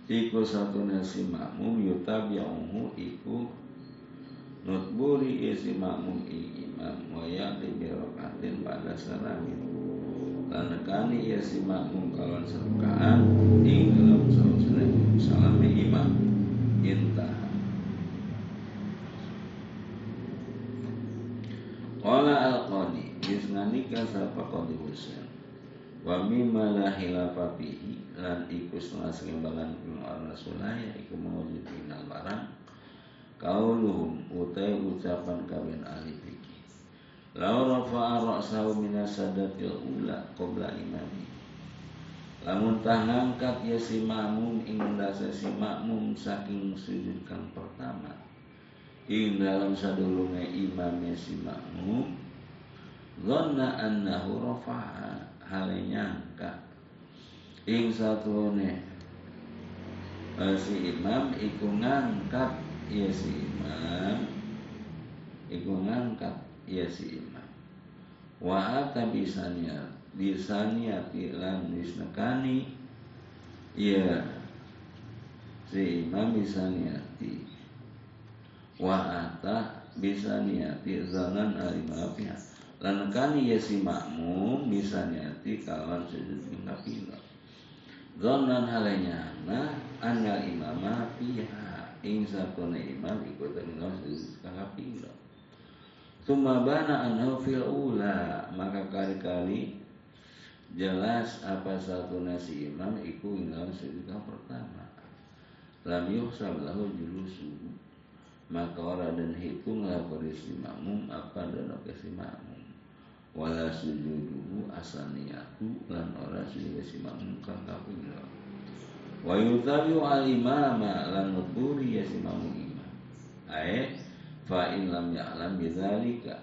Iku satu nasi makmum yutabi'uhu iku Nutburi isi makmum i imam Waya di birokatin pada salamin lan kani ya si makmum serukaan ing dalam sausane salame imam intah Qala al-qadi Bisnanika sapa qadi Husain Wa mimma la hilafa fihi Lan iku setengah sengimbangan Kung rasulaya iku mewujud minal barang. Kauluhum utai ucapan kawin ahli fikih Lau rafa'a ra'sahu minas sadatil ula Qobla imami. Lamun ngangkat ya si makmum ing dasa si makmum saking sujud kang pertama. Ing dalam sadulunge imam si makmum Dhanna annahu rafa'a hale nyangka ing satune eh, si imam iku ngangkat ya si imam iku ngangkat ya si imam. Wa ata bisania bisaniati lan bisnekani ya si imam bisaniati wa ata bisa niati zanan alimafnya lan kani ya si makmum bisa niati kawan sujud pingapila zanan halenya na anal imama fiha ing satuna imam ikut dengan sujud pingapila Tuma bana anhu fil ula. Maka kali-kali jelas apa satu nasi imam iku dalam sujud pertama. Lam yuhsab lahu julusu. Maka orang dan hitunglah si makmum apa dan si makmum. Wala sujuduhu asaniyatu lan ora sujud si makmum kang kapira wa yutabiu al imama lan nuturi ya si makmum imam ae fa in lam ya'lam bidzalika.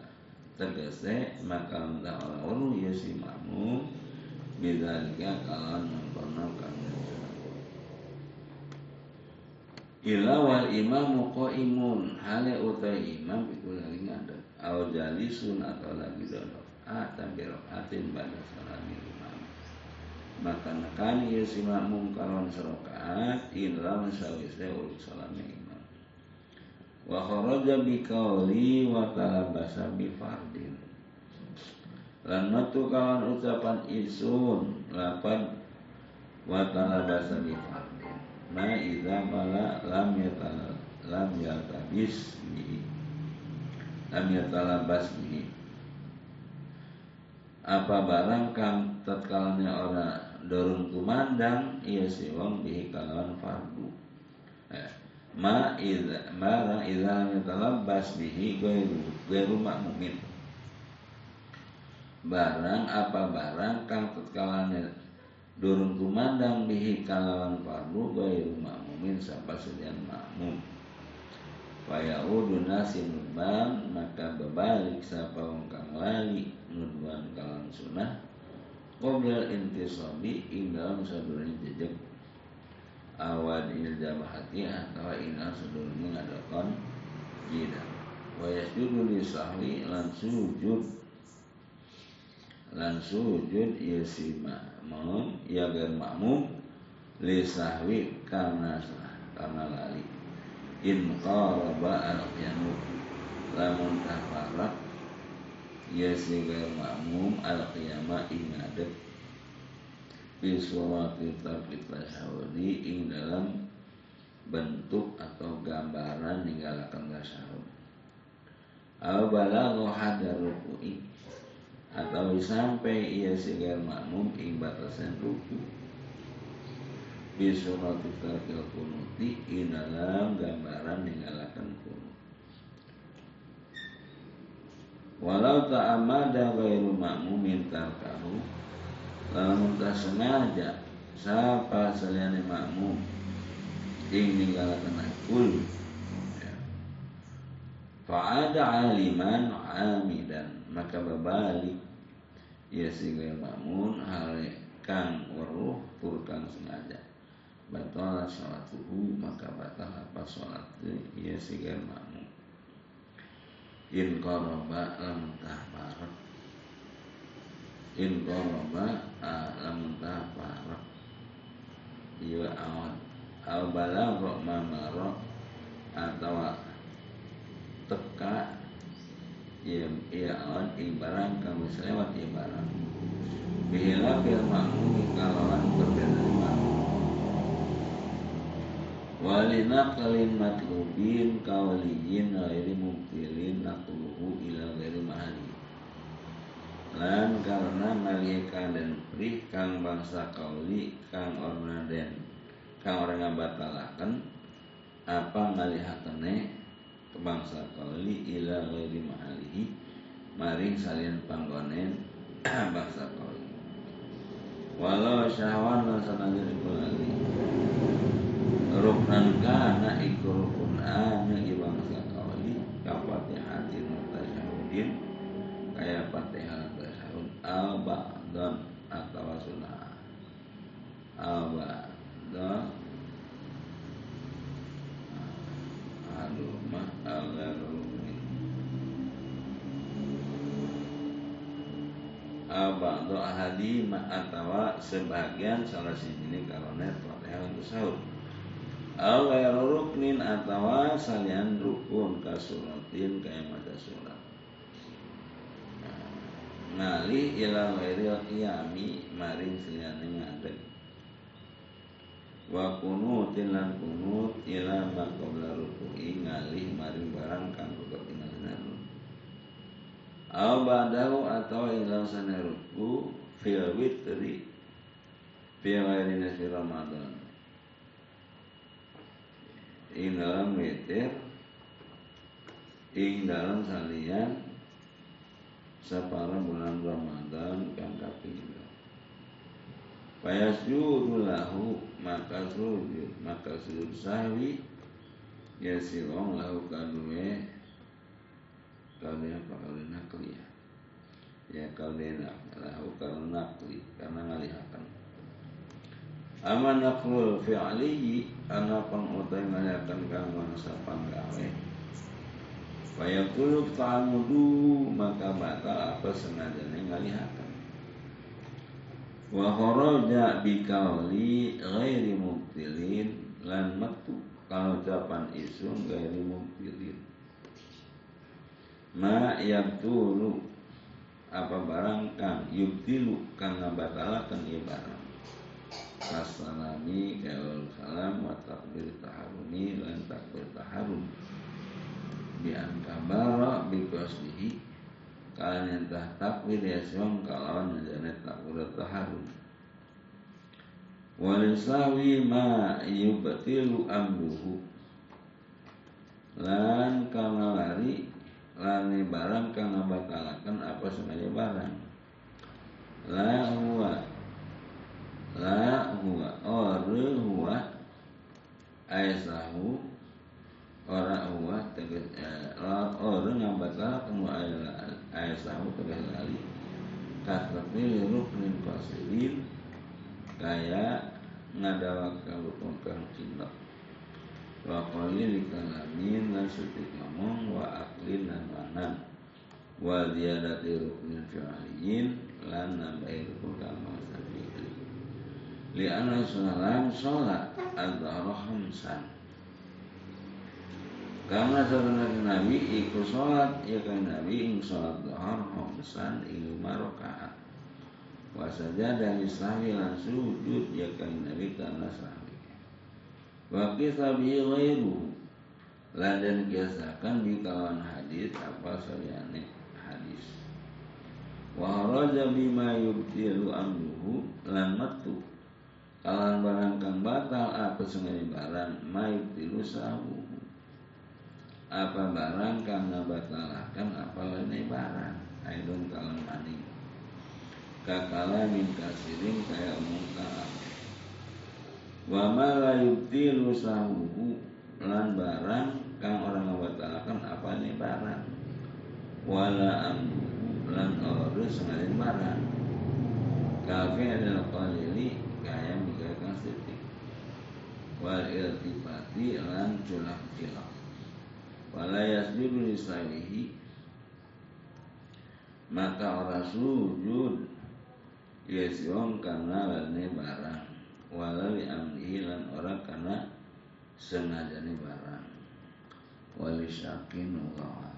Tegese maka anda orang ya si makmum bidzalika kalan nonton kang Ila wal imamu qaimun hale utai imam itu lagi ngadep au jalisun atau lagi duduk atam birokaatin pada salami imam. Maka nakani ya si makmum kalon serokaat inlam sawisnya ulik salami imam wa kharaja bi qawli wa talabasa bi fardin. Lan metu kawan ucapan isun lapan wa talabasa bi fardin. Ma idza mala lam yatal lam yatabis bihi lam yatalabas bihi apa barang kang tatkalanya ora dorong kumandang iya si wong bihi kalawan fardu ma idza barang idza lam yatalabas bihi gairu makmumin barang apa barang kang tatkalanya Durung kumandang bihi kalawan fardu gairu makmumin sampai sedian makmum. Fayaudu nasi nuban maka berbalik sapa wong kang lali nuduan kalan sunah Qoblal intisabi ing dalam sadurunnya jejak awad il jabahati atau ina sadurunnya ngadakan jidah Wa yasjudu li sahwi lan sujud. Lan sujud ya si makmum ya ger makmum li sahwi karena karena lali. In qaraba al qiyamut lamun tafarak ya si ger makmum al qiyamah ing ngadep fi surati tarkit ing dalam bentuk atau gambaran ninggalakan tasawuf Al balaghu hadar ruku'i. Atau sampai ia sigar makmum ing batasan ruku. Surat tarkil kunuti ing dalam gambaran ninggalakan kunut walau tak amada gairu makmumin tarkahu lamun sengaja siapa selain makmum? Ing ninggalakan kul ya. Fa'ada aliman amidan maka berbalik ya sehingga makmun hal kang weruh tur sengaja. Batal tuhu maka batal apa salat ya sehingga makmun in qaraba lam tahbarak in qaraba lam tahbarak iya awal al balagha mamaro atau teka ya ya on barang. Kamu selewat ya barang. Bila fil kalawan berbeda makmum walina kalin matlubin kawaliyin ghairi mumtilin nakluhu ila ghairi mahali lan karena ngalihkan dan prih kang bangsa kauli kang orna den kang orang ngabatalaken apa ngalihakane bangsa kauli ila ghairi mahalihi maring salian panggonen bangsa kauli. Walau syahwan lan sanajan iku lali. Ruknan kana iku rukun anu bangsa kauli kapatihatin wa tasyahudin kaya fatihah al ba'dan atau sunnah. Al ba'dan aduh mah agarumi Abadu ahadi atawa sebagian salah sini karonet fatihah untuk sahur Al ruknin atawa salian rukun kasuratin kaya mata surat ngali ila ghairil qiyami maring seliane ngadeg wa kunutin lan kunut ila maqabla ruku'i ngalih maring barang kang ketinggalan aw ba'dahu atau ila sana ruku fil witri fi ghairi nasi ramadan. Ing dalam witir ing dalam salian separa bulan Ramadan kang kaping Fayasjudu lahu maka sujud maka sujud sahwi. Ya silong lahu kadue. Kadue apa? Kadue nakli ya. Ya kadue lahu kadue nakli karena ngalihakan. Aman nakrul fi'alihi ana pangutai ngalihakan kang mangsa panggawe Fayaqulu ta'amudu maka batal apa sengaja ngalihakan wa kharaja bi ghairi mubtilin lan metu kalau ucapan isum ghairi mubtilin. Ma yabtulu apa barang kang yubtilu kang ngabatalakan ieu barang. Assalami kaul salam wa takbir taharumi lan takbir taharum bi kabara bi qasdihi. Kalian entah takbir ya siom kalawan menjadi takbir taharum walisawi ma yubtilu amruhu. Lan kana lari lani barang kana batalakan apa sengaja barang. La huwa. La huwa. Or huwa. Aisahu ora huwa tegas eh, orang yang batal kamu aisahu tegas lali. Kasrati ruknin qasirin kaya ngadawak rukun kang cinta. Wa qalil kalamin lan suci ngomong wa aklin lan manan wa ziyadati ruknin fi'aliyin lan nambahi rukun kang mangsa fi'li li anna salam salat adzhara khamsan karena sebenarnya Nabi ikut sholat ya kan? Nabi ing sholat dohar khamsan lima rakaat Wasaja dan sahwi lan sujud ya kan? Nabi karena sahwi. Wa kisah bihi ghairu Lan kiasakan di kawan hadis apa sayane hadis. Wa bima yubtilu amruhu lan metu Kalan barang kang batal apa sengaja barang ma yubtilu sahuhu apa barang karena batalakan apa lainnya barang. Aidon kalam maning kakala min kasirin kaya umum kalam wa ma la yubtilu sahuhu lan barang kang orang ngebatalakan apa ini barang? Wala amruhu lan ora sengaja barang. Kafe adalah qalili kaya kang sitik wal iltifati lan culak cilak wala yasjudu lisaihi maka ora sujud. Yasiong karena lane barang. Wala li amrihi lan ora karena sengajane barang. Wali syakin wa